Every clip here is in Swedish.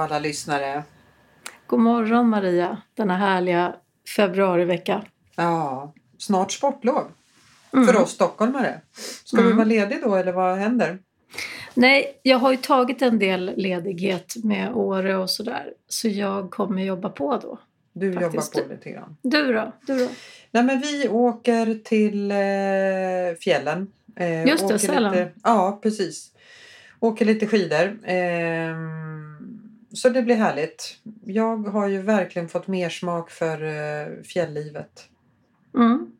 Och alla lyssnare. God morgon Maria, denna härliga februarivecka. Ja, snart sportlov. Mm. För oss stockholmare. Ska vi Mm. vara lediga då eller vad händer? Nej, jag har ju tagit en del ledighet med Åre och sådär. Så jag kommer jobba på då. Du Faktiskt. jobbar på lite grann. Du då? Du då? Nej men vi åker till eh, fjällen. Eh, Just det, Sälen. Lite, ja, precis. Åker lite skidor. Ehm, så det blir härligt. Jag har ju verkligen fått mer smak för eh, fjälllivet. Mm.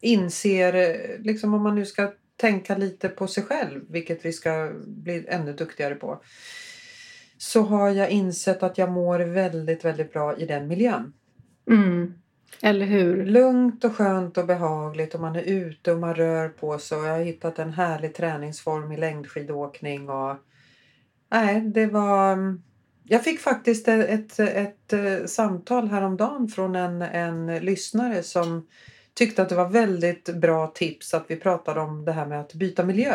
Inser, eh, liksom om man nu ska tänka lite på sig själv, vilket vi ska bli ännu duktigare på. Så har jag insett att jag mår väldigt, väldigt bra i den miljön. Mm. Eller hur? Lugnt och skönt och behagligt och man är ute och man rör på sig. Och jag har hittat en härlig träningsform i längdskidåkning. Och... Nej, det var... Jag fick faktiskt ett, ett, ett eh, samtal häromdagen från en, en lyssnare som tyckte att det var väldigt bra tips att vi pratade om det här med att byta miljö.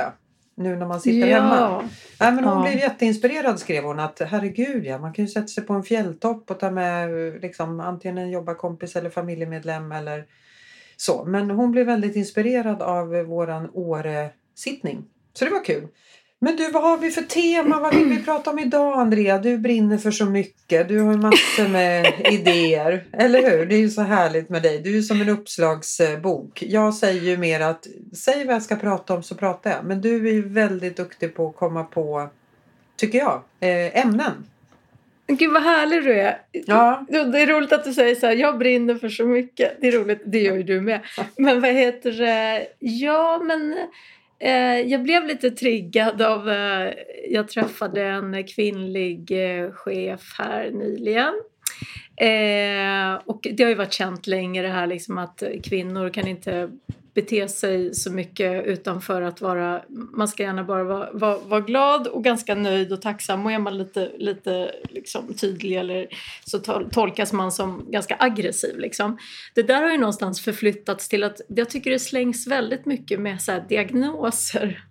Nu när man sitter hemma. Nej, men hon Ja. blev jätteinspirerad skrev hon att herregud ja, man kan ju sätta sig på en fjälltopp och ta med liksom, antingen en jobbarkompis eller familjemedlem eller så. Men hon blev väldigt inspirerad av våran Åre-sittning. Så det var kul. Men du, vad har vi för tema? Vad vill vi prata om idag Andrea? Du brinner för så mycket. Du har massor med idéer. Eller hur? Det är ju så härligt med dig. Du är ju som en uppslagsbok. Jag säger ju mer att säg vad jag ska prata om så pratar jag. Men du är ju väldigt duktig på att komma på, tycker jag, eh, ämnen. Gud vad härlig du är. Ja. Det är roligt att du säger så här, jag brinner för så mycket. Det är roligt, det gör ju du med. Men vad heter det? Ja, men Eh, jag blev lite triggad av, eh, jag träffade en kvinnlig eh, chef här nyligen. Eh, och det har ju varit känt länge det här liksom att kvinnor kan inte bete sig så mycket utanför att vara, man ska gärna bara vara, vara, vara glad och ganska nöjd och tacksam och är man lite, lite liksom tydlig eller så tolkas man som ganska aggressiv. Liksom. Det där har ju någonstans förflyttats till att jag tycker det slängs väldigt mycket med så här diagnoser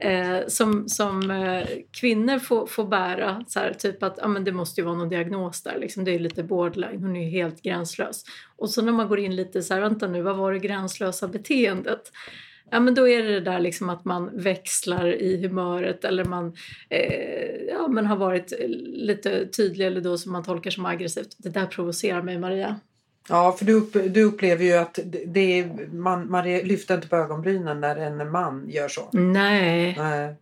eh, som, som eh, kvinnor får, får bära. Så här, typ att ah, men det måste ju vara någon diagnos där, liksom, det är lite borderline, hon är ju helt gränslös. Och så när man går in lite så här, vänta nu, vad var det gränslösa beteendet? Ja men då är det det där liksom att man växlar i humöret eller man eh, ja, men har varit lite tydlig eller då som man tolkar som aggressivt. Det där provocerar mig Maria. Ja, för du, upp, du upplever ju att det- är, man, man lyfter inte på ögonbrynen när en man gör så. Nej, Nej.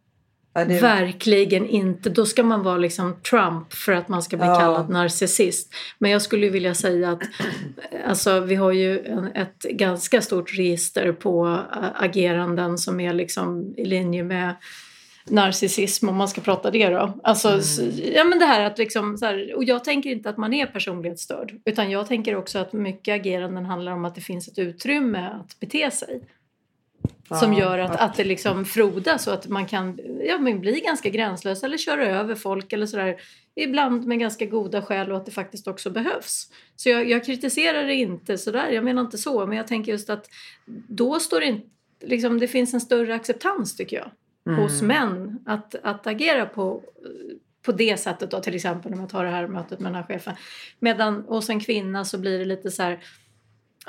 Det, verkligen inte. Då ska man vara liksom Trump för att man ska bli Ja. kallad narcissist. Men jag skulle vilja säga att alltså, vi har ju ett ganska stort register på ageranden som är liksom i linje med narcissism om man ska prata det då. Alltså, Mm. s- ja, men det här att liksom, så här, och jag tänker inte att man är personlighetsstörd utan jag tänker också att mycket ageranden handlar om att det finns ett utrymme att bete sig som gör att, att det liksom frodas och att man kan ja, men bli ganska gränslös eller köra över folk eller sådär. Ibland med ganska goda skäl och att det faktiskt också behövs. Så jag, jag kritiserar det inte sådär, jag menar inte så, men jag tänker just att då står det inte, liksom, det finns en större acceptans tycker jag Mm. hos män att, att agera på, på det sättet då till exempel om jag tar det här mötet med den här chefen. Medan hos en kvinna så blir det lite så här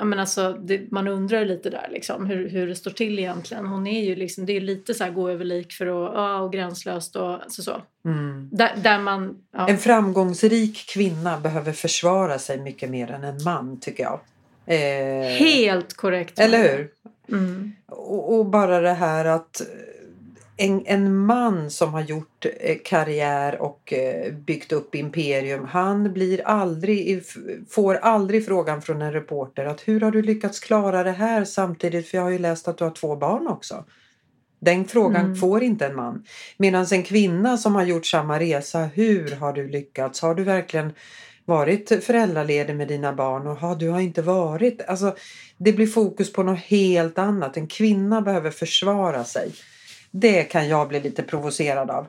men alltså, det, man undrar lite där liksom, hur, hur det står till egentligen. Hon är ju liksom, det är lite så här gå över lik för att, ja, och gränslöst och alltså så. Mm. Där, där man, ja. En framgångsrik kvinna behöver försvara sig mycket mer än en man tycker jag. Eh, Helt korrekt. Eller hur? Mm. Och, och bara det här att en, en man som har gjort eh, karriär och eh, byggt upp imperium. Han blir aldrig, får aldrig frågan från en reporter att hur har du lyckats klara det här samtidigt? För jag har ju läst att du har två barn också. Den frågan Mm. får inte en man. Medan en kvinna som har gjort samma resa. Hur har du lyckats? Har du verkligen varit föräldraledig med dina barn? Och du har inte varit. Alltså, det blir fokus på något helt annat. En kvinna behöver försvara sig. Det kan jag bli lite provocerad av.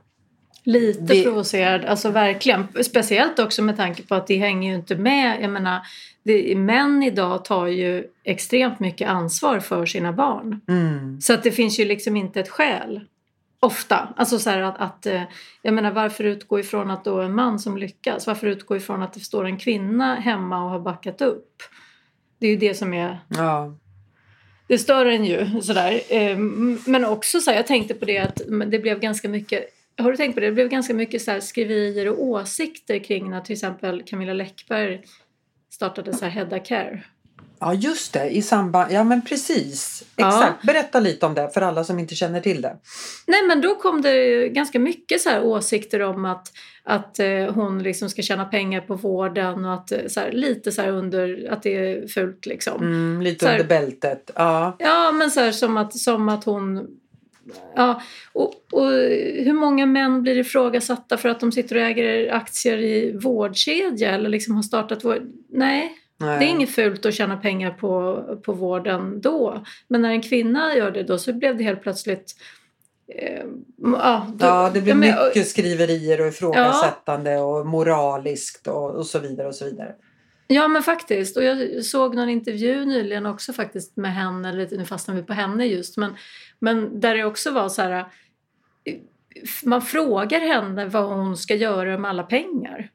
Lite Det- provocerad, alltså verkligen. Speciellt också med tanke på att det hänger ju inte med. Jag menar, det, män idag tar ju extremt mycket ansvar för sina barn. Mm. Så att det finns ju liksom inte ett skäl Ofta. Alltså så här att, att, eh, jag menar varför utgå ifrån att då en man som lyckas? Varför utgå ifrån att det står en kvinna hemma och har backat upp? Det är ju det som är... Ja. Det stör en ju sådär. Ehm, men också så här, jag tänkte på det att det blev ganska mycket har du tänkt på det? Det blev ganska mycket så skriverier och åsikter kring när till exempel Camilla Läckberg startade så här Hedda Care. Ja just det, i samband, ja men precis. Exakt, ja. berätta lite om det för alla som inte känner till det. Nej men då kom det ganska mycket så här åsikter om att, att eh, hon liksom ska tjäna pengar på vården och att eh, så här, lite så här under, att det är fult liksom. Mm, lite här, under bältet, ja. Ja men så här, som att, som att hon Ja, och, och, hur många män blir ifrågasatta för att de sitter och äger aktier i vårdkedja eller liksom har startat vård? Nej, Nej. Det är inget fult att tjäna pengar på, på vården då. Men när en kvinna gör det då så blev det helt plötsligt eh, ja, då, ja, det blir mycket skriverier och ifrågasättande ja. och moraliskt och, och så vidare och så vidare. Ja men faktiskt. Och jag såg någon intervju nyligen också faktiskt med henne, eller nu fastnar vi på henne just, men, men där det också var så här man frågar henne vad hon ska göra med alla pengar.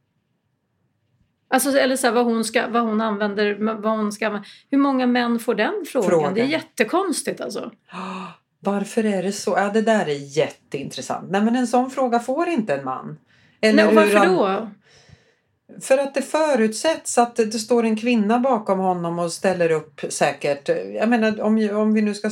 Alltså, eller så här, vad, hon ska, vad hon använder, vad hon ska Hur många män får den frågan? frågan. Det är jättekonstigt alltså. Varför är det så? Ja, det där är jätteintressant. Nej, men en sån fråga får inte en man. Eller Nej, och varför han... då? För att det förutsätts att det står en kvinna bakom honom och ställer upp säkert. Jag menar om, om vi nu ska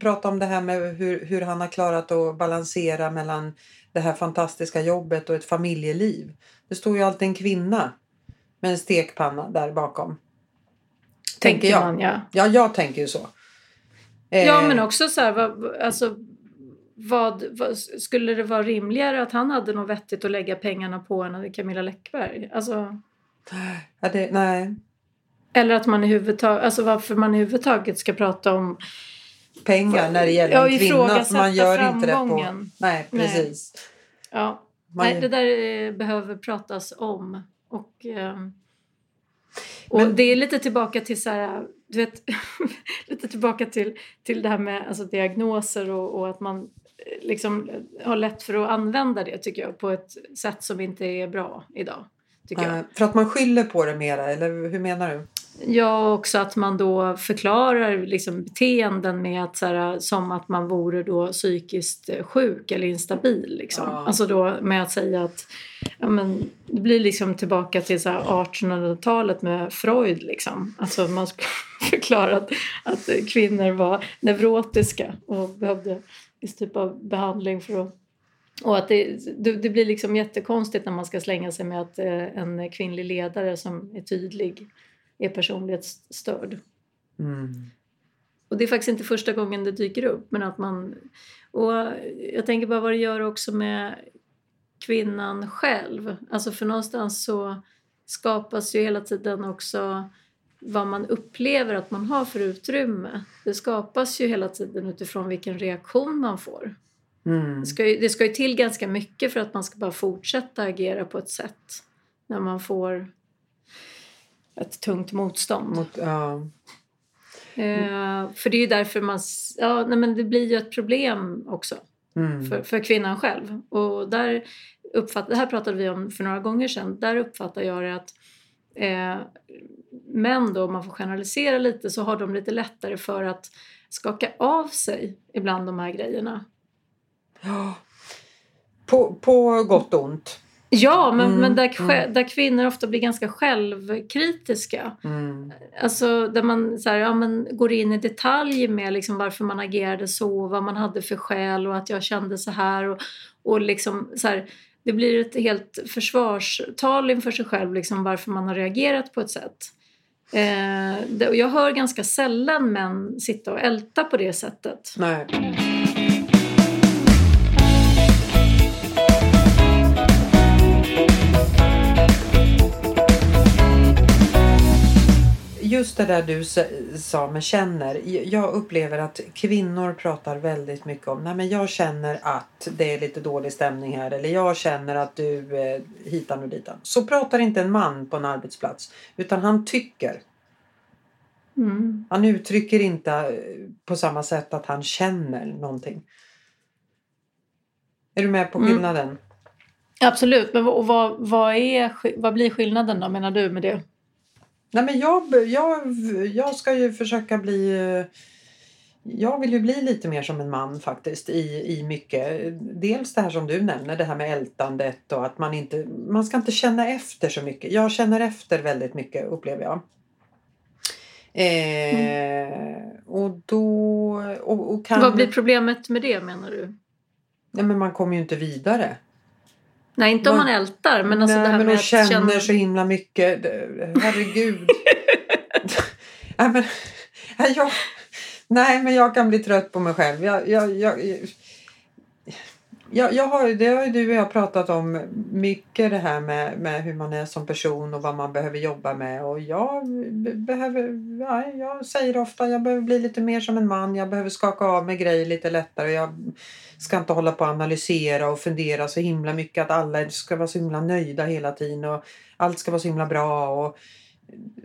prata om det här med hur, hur han har klarat att balansera mellan det här fantastiska jobbet och ett familjeliv. Det står ju alltid en kvinna med en stekpanna där bakom. Tänker, tänker jag. Man, ja. ja, jag tänker ju så. Ja, eh. men också så här, vad, alltså, vad, vad, skulle det vara rimligare att han hade något vettigt att lägga pengarna på än Camilla Läckberg? Alltså... Ja, det, nej. Eller att man i huvudtaget, alltså varför man i huvudtaget ska prata om pengar när det gäller ja, en kvinna. För man gör inte det på... Nej, precis. Nej. Ja. Man... Nej, det där eh, behöver pratas om. Och, ehm, och Men... det är lite tillbaka till så här, du vet, lite tillbaka till, till det här med alltså, diagnoser och, och att man eh, liksom har lätt för att använda det tycker jag på ett sätt som inte är bra idag. Tycker jag. För att man skyller på det mera eller hur menar du? Ja, också att man då förklarar liksom beteenden med att, så här, som att man vore då psykiskt sjuk eller instabil. Liksom. Ja. Alltså då med att säga att ja, men, det blir liksom tillbaka till 1800-talet med Freud. Liksom. Alltså man förklarar att, att kvinnor var neurotiska och behövde viss typ av behandling för att och att det, det, blir liksom jättekonstigt när man ska slänga sig med att eh, en kvinnlig ledare som är tydlig är personlighetsstörd. Mm. Och det är faktiskt inte första gången det dyker upp. Men att man, och jag tänker bara vad det gör också med kvinnan själv. Alltså för någonstans så skapas ju hela tiden också vad man upplever att man har för utrymme. Det skapas ju hela tiden utifrån vilken reaktion man får. Mm. Det, ska ju, det ska ju till ganska mycket för att man ska bara fortsätta agera på ett sätt när man får ett tungt motstånd. Mot, ja. Eh, för det är ju därför man... Ja, nej, men det blir ju ett problem också mm. för, för kvinnan själv. Och där uppfatt, det här pratade vi om för några gånger sedan. Där uppfattar jag det att eh, män då, om man får generalisera lite, så har de lite lättare för att skaka av sig ibland de här grejerna. Ja. På, på gott och ont. Ja, men, mm, men där, mm. där kvinnor ofta blir ganska självkritiska. Mm. Alltså där man så här, ja, men går in i detalj med liksom varför man agerade så, vad man hade för skäl och att jag kände så här. Och, och liksom, så här, det blir ett helt försvarstal inför sig själv liksom varför man har reagerat på ett sätt. Eh, det, och jag hör ganska sällan män sitta och älta på det sättet. Nej. Just det där du sa med känner. Jag upplever att kvinnor pratar väldigt mycket om Nej, men jag känner att det är lite dålig stämning här eller jag känner att du eh, hitan och ditan. Så pratar inte en man på en arbetsplats utan han tycker. Mm. Han uttrycker inte eh, på samma sätt att han känner någonting. Är du med på Mm. skillnaden? Absolut, men och vad, vad, är, vad blir skillnaden då menar du med det? Nej, men jag, jag, jag ska ju försöka bli... eh, Jag vill ju bli lite mer som en man faktiskt i, i mycket. Dels det här som du nämner, det här med ältandet och att man inte... Man ska inte känna efter så mycket. Jag känner efter väldigt mycket upplever jag. Eh, Och då... Och, och kan, Vad blir problemet med det menar du? Nej, men man kommer ju inte vidare. Nej, inte om man ältar, men alltså Nej, det här men med hon att känner känna... så himla mycket. Herregud. nej, men, jag, nej, men jag kan bli trött på mig själv. Jag, jag, jag, jag, jag har, det har ju du och jag pratat om mycket det här med, med hur man är som person och vad man behöver jobba med. Och jag be- behöver, ja, jag säger ofta jag behöver bli lite mer som en man. Jag behöver skaka av mig grejer lite lättare. Jag ska inte hålla på och analysera och fundera så himla mycket att alla ska vara så himla nöjda hela tiden och allt ska vara så himla bra. Och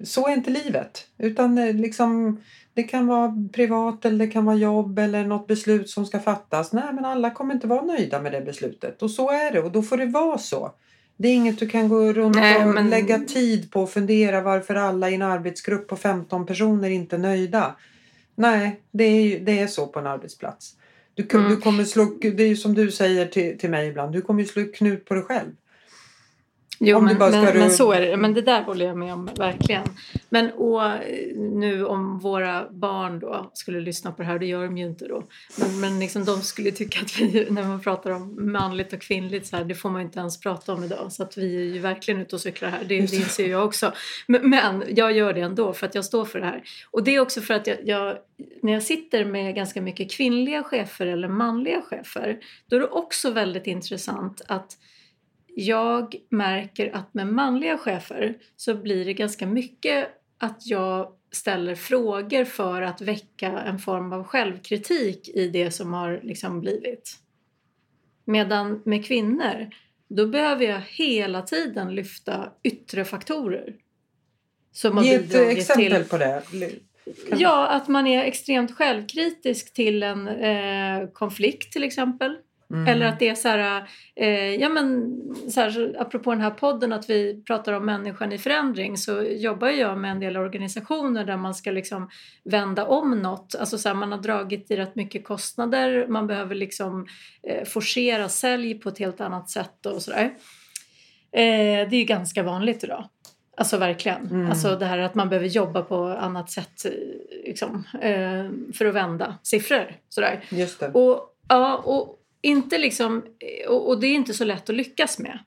så är inte livet. Utan eh, liksom, det kan vara privat eller det kan vara jobb eller något beslut som ska fattas. Nej, men alla kommer inte vara nöjda med det beslutet. Och så är det och då får det vara så. Det är inget du kan gå runt Nej, och men- lägga tid på och fundera varför alla i en arbetsgrupp på 15 personer inte är nöjda. Nej, det är, ju- det är så på en arbetsplats. Du, Mm. du kommer slå, det är ju som du säger till, till mig ibland, du kommer ju slå knut på dig själv. Jo, du men, men, ru- men så är det. Men det där håller jag med om, verkligen. Men och, nu om våra barn då skulle lyssna på det här, det gör de ju inte då. Men, men liksom, de skulle tycka att vi, när man pratar om manligt och kvinnligt, så här, det får man ju inte ens prata om idag. Så att vi är ju verkligen ute och cyklar här, det det. inser jag också. Men, men jag gör det ändå för att jag står för det här. Och det är också för att jag, jag, när jag sitter med ganska mycket kvinnliga chefer eller manliga chefer, då är det också väldigt intressant att jag märker att med manliga chefer så blir det ganska mycket att jag ställer frågor för att väcka en form av självkritik i det som har liksom blivit. Medan med kvinnor, då behöver jag hela tiden lyfta yttre faktorer. Som Ge ett exempel till på det. Kan- Ja, att man är extremt självkritisk till en eh, konflikt till exempel. Mm. Eller att det är så här, eh, ja men så här, apropå den här podden att vi pratar om människan i förändring så jobbar jag med en del organisationer där man ska liksom vända om något. Alltså så här, man har dragit i rätt mycket kostnader, man behöver liksom eh, forcera sälj på ett helt annat sätt och sådär. Eh, det är ju ganska vanligt idag. Alltså verkligen. Mm. Alltså det här att man behöver jobba på annat sätt liksom, eh, för att vända siffror. Sådär. Just det. Och, ja, och, inte liksom, och, och det är inte så lätt att lyckas med.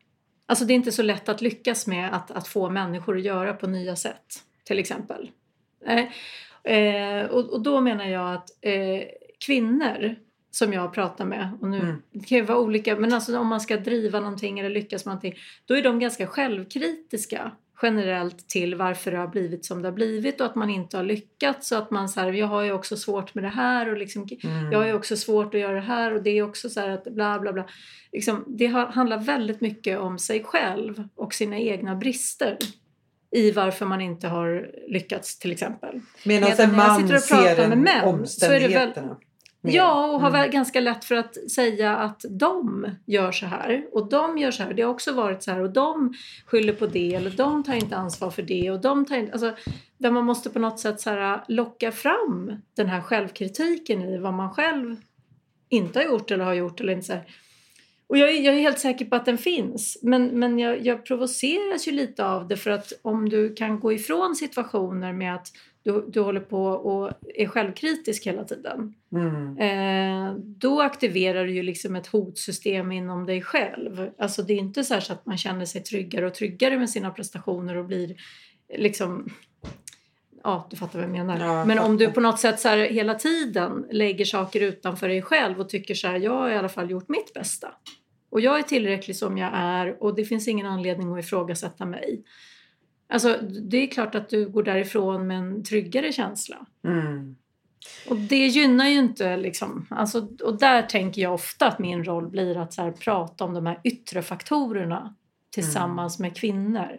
Alltså det är inte så lätt att lyckas med att, att få människor att göra på nya sätt. Till exempel. Nej. Eh, och, och då menar jag att eh, kvinnor som jag pratar med, och nu Mm. det kan ju vara olika, men alltså om man ska driva någonting eller lyckas med någonting, då är de ganska självkritiska generellt till varför det har blivit som det har blivit och att man inte har lyckats. Så att man så här, jag har ju också svårt med det här och liksom, Mm. jag har ju också svårt att göra det här och det är också så här att bla bla bla. Liksom, det handlar väldigt mycket om sig själv och sina egna brister i varför man inte har lyckats till exempel. Medan en man sitter och pratar ser med män omständigheterna. Ja, och har Mm. ganska lätt för att säga att de gör så här och de gör så här. Det har också varit så här och de skyller på det eller de tar inte ansvar för det och de tar inte... Alltså, där man måste på något sätt så här, locka fram den här självkritiken i vad man själv inte har gjort eller har gjort eller inte så här. Och jag är, jag är helt säker på att den finns. Men, men jag, jag provoceras ju lite av det för att om du kan gå ifrån situationer med att du, du håller på och är självkritisk hela tiden. Mm. Eh, då aktiverar du ju liksom ett hotsystem inom dig själv. Alltså det är inte så, så att man känner sig tryggare och tryggare med sina prestationer och blir liksom... Ja, du fattar vad jag menar. Ja, jag Men om du på något sätt så här hela tiden lägger saker utanför dig själv och tycker så här, jag har i alla fall gjort mitt bästa. Och jag är tillräcklig som jag är och det finns ingen anledning att ifrågasätta mig. Alltså det är klart att du går därifrån med en tryggare känsla. Mm. Och det gynnar ju inte liksom, alltså, och där tänker jag ofta att min roll blir att så här, prata om de här yttre faktorerna tillsammans med kvinnor.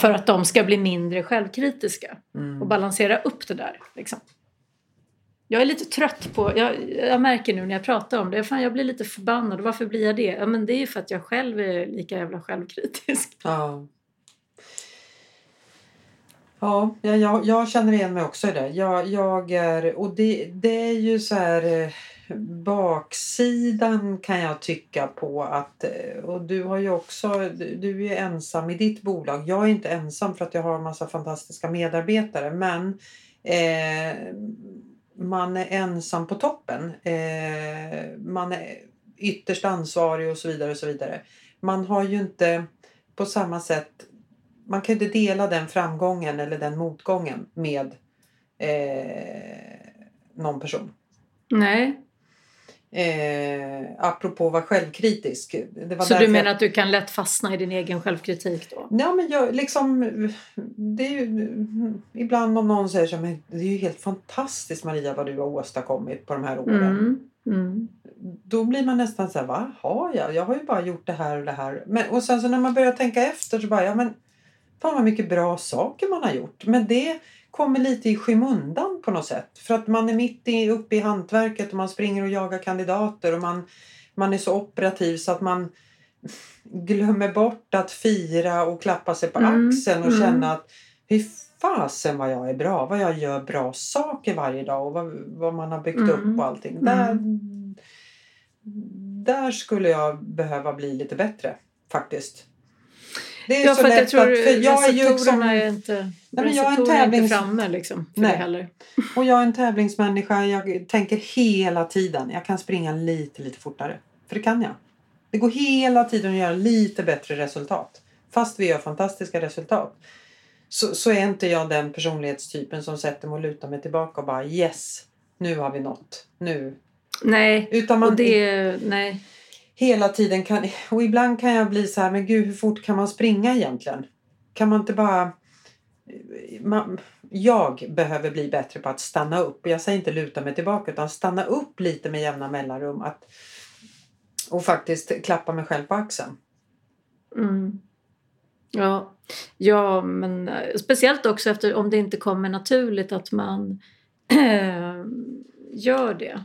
För att de ska bli mindre självkritiska Mm. och balansera upp det där. Liksom. Jag är lite trött på, jag, jag märker nu när jag pratar om det, fan jag blir lite förbannad. Varför blir jag det? Ja men det är ju för att jag själv är lika jävla självkritisk. Ja. Ja, jag, jag känner igen mig också i det. Jag, jag är, och det, det är ju så här eh, baksidan kan jag tycka på att, eh, och du har ju också, du är ensam i ditt bolag. Jag är inte ensam för att jag har en massa fantastiska medarbetare men eh, man är ensam på toppen. Eh, man är ytterst ansvarig och så vidare och så vidare. Man har ju inte på samma sätt man kan inte dela den framgången eller den motgången med eh, någon person. Nej. Eh, apropå att vara självkritisk. så du menar att du kan lätt fastna i din egen självkritik då? Ja, men jag, liksom, det är ju, ibland om någon säger så men det är ju helt fantastiskt Maria vad du har åstadkommit på de här åren. Mm, mm. Då blir man nästan så här, vad har jag? Jag har ju bara gjort det här och det här. Men, och sen så när man börjar tänka efter så bara, ja men fan vad mycket bra saker man har gjort. Men det kommer lite i skymundan på något sätt. För att man är mitt i, uppe i hantverket och man springer och jagar kandidater och man, man är så operativ så att man glömmer bort att fira och klappa sig på mm, axeln och mm. känna att fy fasen vad jag är bra, vad jag gör bra saker varje dag och vad, vad man har byggt mm, upp och allting. Där, mm. där skulle jag behöva bli lite bättre faktiskt. Det är ja, så för lätt jag tror att, för jag är ju liksom, är inte, nej, men jag är en tävlings... är inte framme liksom, för nej. det heller. Och jag är en tävlingsmänniska. Jag tänker hela tiden. Jag kan springa lite, lite fortare. För det kan jag. Det går hela tiden att göra lite bättre resultat. Fast vi gör fantastiska resultat. Så, så är inte jag den personlighetstypen som sätter mig och lutar mig tillbaka och bara yes, nu har vi nått. Nu. Nej, Utan man, och det, nej hela tiden kan... Och ibland kan jag bli så här, men gud hur fort kan man springa egentligen? Kan man inte bara... Man, jag behöver bli bättre på att stanna upp. Jag säger inte luta mig tillbaka utan stanna upp lite med jämna mellanrum. Att, och faktiskt klappa mig själv på axeln. Mm. Ja. ja, men eh, speciellt också efter om det inte kommer naturligt att man gör det.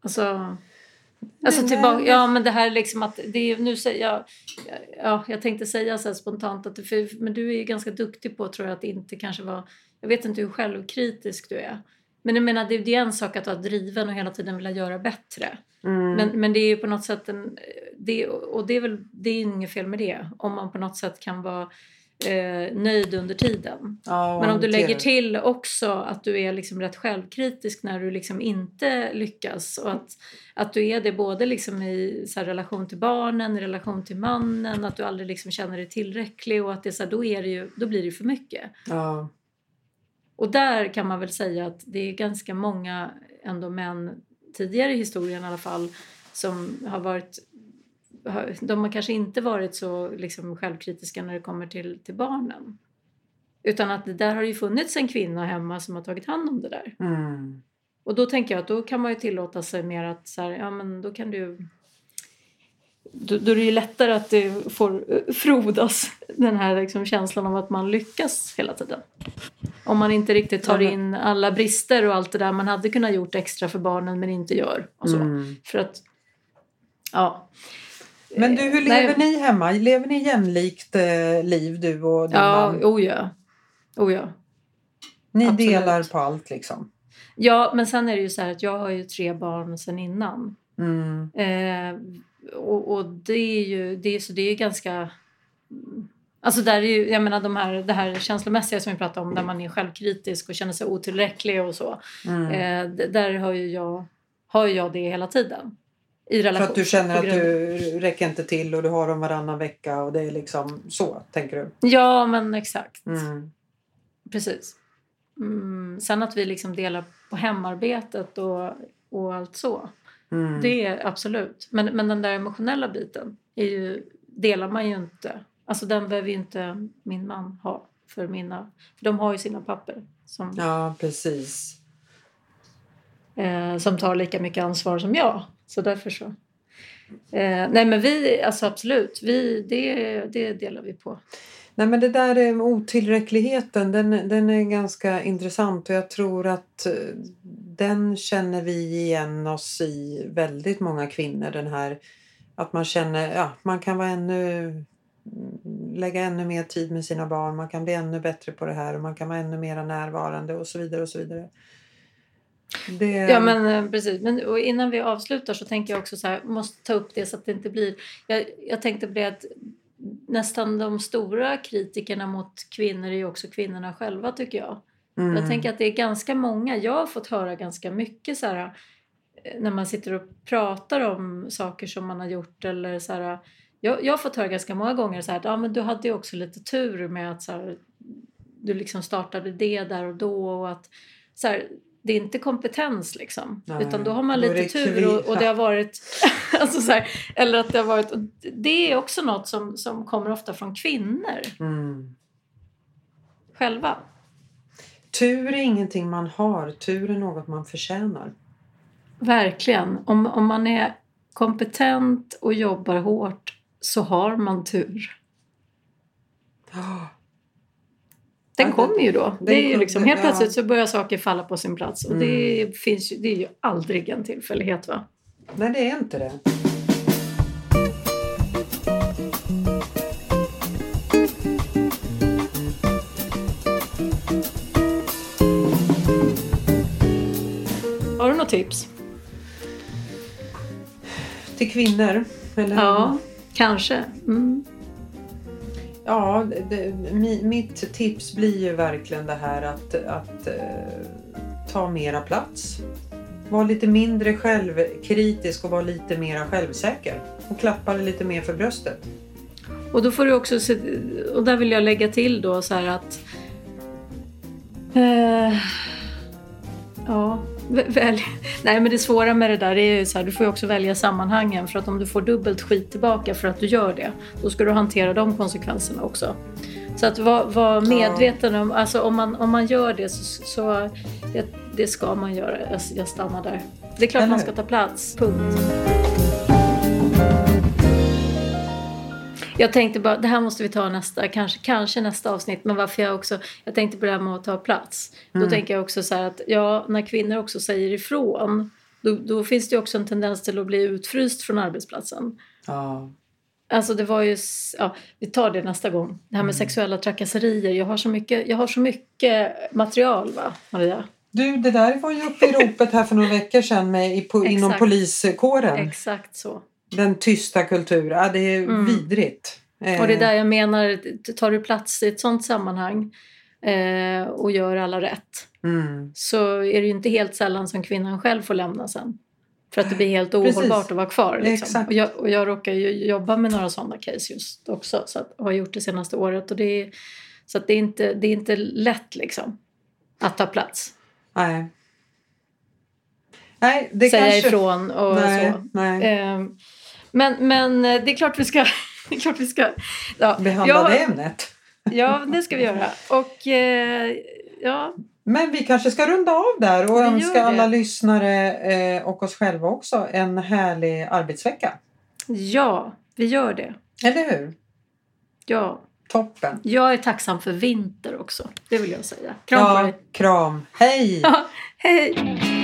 Alltså Alltså tillbaka, ja men det här liksom att det är, nu säger jag, ja jag tänkte säga så spontant att för, men du är ju ganska duktig på tror jag att inte kanske vara, jag vet inte hur självkritisk du är. Men jag menar det, det är en sak att vara driven och hela tiden vilja göra bättre. Mm. Men, men det är ju på något sätt en, det, och det är väl, det är inget fel med det. Om man på något sätt kan vara eh, nöjd under tiden. Ja, Men om du lägger till också att du är liksom rätt självkritisk när du liksom inte lyckas och att, att du är det både liksom i så relation till barnen, i relation till mannen, att du aldrig liksom känner dig tillräcklig och att det så här, då, är det ju, då blir det för mycket. Ja. Och där kan man väl säga att det är ganska många ändå män tidigare i historien i alla fall som har varit de har kanske inte varit så liksom, självkritiska när det kommer till, till barnen. Utan att det där har ju funnits en kvinna hemma som har tagit hand om det där. Mm. Och då tänker jag att då kan man ju tillåta sig mer att så här, ja men då kan du då, då är det ju lättare att det får frodas den här liksom känslan av att man lyckas hela tiden. Om man inte riktigt tar in alla brister och allt det där man hade kunnat gjort extra för barnen men inte gör. Och så. Mm. För att, ja. Men du, hur lever Nej. ni hemma? Lever ni jämlikt eh, liv du och din ja, man? Oh ja, oh ja. Ni Absolut. delar på allt liksom? Ja, men sen är det ju så att jag har ju tre barn sen innan. Mm. Eh, och, och, det är ju det är, så det är ganska... Alltså där är ju, jag menar de här, det här känslomässiga som vi pratade om där man är självkritisk och känner sig otillräcklig och så. Mm. Eh, där har ju jag, har jag det hela tiden i relation. För att du känner att du räcker inte till och du har dem varannan vecka och det är liksom så, tänker du? Ja, men exakt. Mm. Precis. Mm. Sen att vi liksom delar på hemarbetet och, och allt så. Mm. Det är absolut. Men, men den där emotionella biten är ju, delar man ju inte. Alltså den behöver ju inte min man ha för mina... För de har ju sina papper. Som, ja, precis. Eh, som tar lika mycket ansvar som jag. Så därför så. Eh, nej men vi, alltså absolut, vi, det, det delar vi på. Nej men det där är otillräckligheten, den, den är ganska intressant och jag tror att eh, den känner vi igen oss i väldigt många kvinnor. Den här att man känner ja, man kan vara ännu mm, lägga ännu mer tid med sina barn, man kan bli ännu bättre på det här och man kan vara ännu mer närvarande och så vidare och så vidare. Det... Ja men eh, precis. Men, och innan vi avslutar så tänker jag också så här, måste ta upp det så att det inte blir... Jag, jag tänkte på det att nästan de stora kritikerna mot kvinnor är ju också kvinnorna själva tycker jag. Mm. Jag tänker att det är ganska många, jag har fått höra ganska mycket så här eh, när man sitter och pratar om saker som man har gjort eller så här, jag, jag har fått höra ganska många gånger så här att ah, men du hade ju också lite tur med att så här, du liksom startade det där och då och att så här, det är inte kompetens liksom. Nej, utan då har man lite tur och, och, det har varit... alltså så här, eller att det har varit... Det är också något som, som kommer ofta från kvinnor. Mm. Själva. Tur är ingenting man har. Tur är något man förtjänar. Verkligen. Om, om man är kompetent och jobbar hårt så har man tur. Den kommer ju då. Det är ju liksom, helt plötsligt så börjar saker falla på sin plats. Och mm. det, finns ju, det är ju aldrig en tillfällighet va? Nej, det är inte det. Har du något tips? Till kvinnor? Eller? Ja, kanske. Mm. Ja, det, mitt tips blir ju verkligen det här att, att eh, ta mera plats. Var lite mindre självkritisk och var lite mera självsäker. Och klappa lite mer för bröstet. Och då får du också se, och där vill jag lägga till då så här att eh, Ja, Väl, nej men det svåra med det där är ju så här, du får ju också välja sammanhangen för att om du får dubbelt skit tillbaka för att du gör det, då ska du hantera de konsekvenserna också. Så att vara var medveten om, alltså om man, om man gör det så, så det, det ska man göra. Jag, jag stannar där. Det är klart man ska ta plats, punkt. Jag tänkte bara, det här måste vi ta nästa, kanske, kanske nästa avsnitt. Men varför jag också, jag tänkte på det här med att ta plats. Mm. Då tänker jag också så här att, ja, när kvinnor också säger ifrån. Då, då finns det ju också en tendens till att bli utfryst från arbetsplatsen. Ja. Alltså det var ju, ja, vi tar det nästa gång. Det här med mm. sexuella trakasserier. Jag har, så mycket, jag har så mycket material va, Maria? Du, det där var ju uppe i ropet här för några veckor sedan med, på, inom poliskåren. Exakt så. Den tysta kulturen, ja, det är mm. vidrigt. Och det är där jag menar, tar du plats i ett sånt sammanhang eh, och gör alla rätt mm. så är det ju inte helt sällan som kvinnan själv får lämna sen. För att det blir helt ohållbart att vara kvar. Liksom. Och, jag, och jag råkar ju jobba med några sådana case just också så att, och har gjort det senaste året. Och det är, så att det, är inte, det är inte lätt liksom att ta plats. Nej. Nej, det Säga kanske... ifrån och nej, så. Nej. Um, men, men eh, det är klart vi ska... det är klart vi ska ja. Behandla ja, det ämnet. ja, det ska vi göra. Och eh, ja... Men vi kanske ska runda av där och vi önska alla lyssnare eh, och oss själva också en härlig arbetsvecka. Ja, vi gör det. Eller hur? Ja. Toppen. Jag är tacksam för vinter också. Det vill jag säga. Kram ja, på dig. Kram. Hej! hej!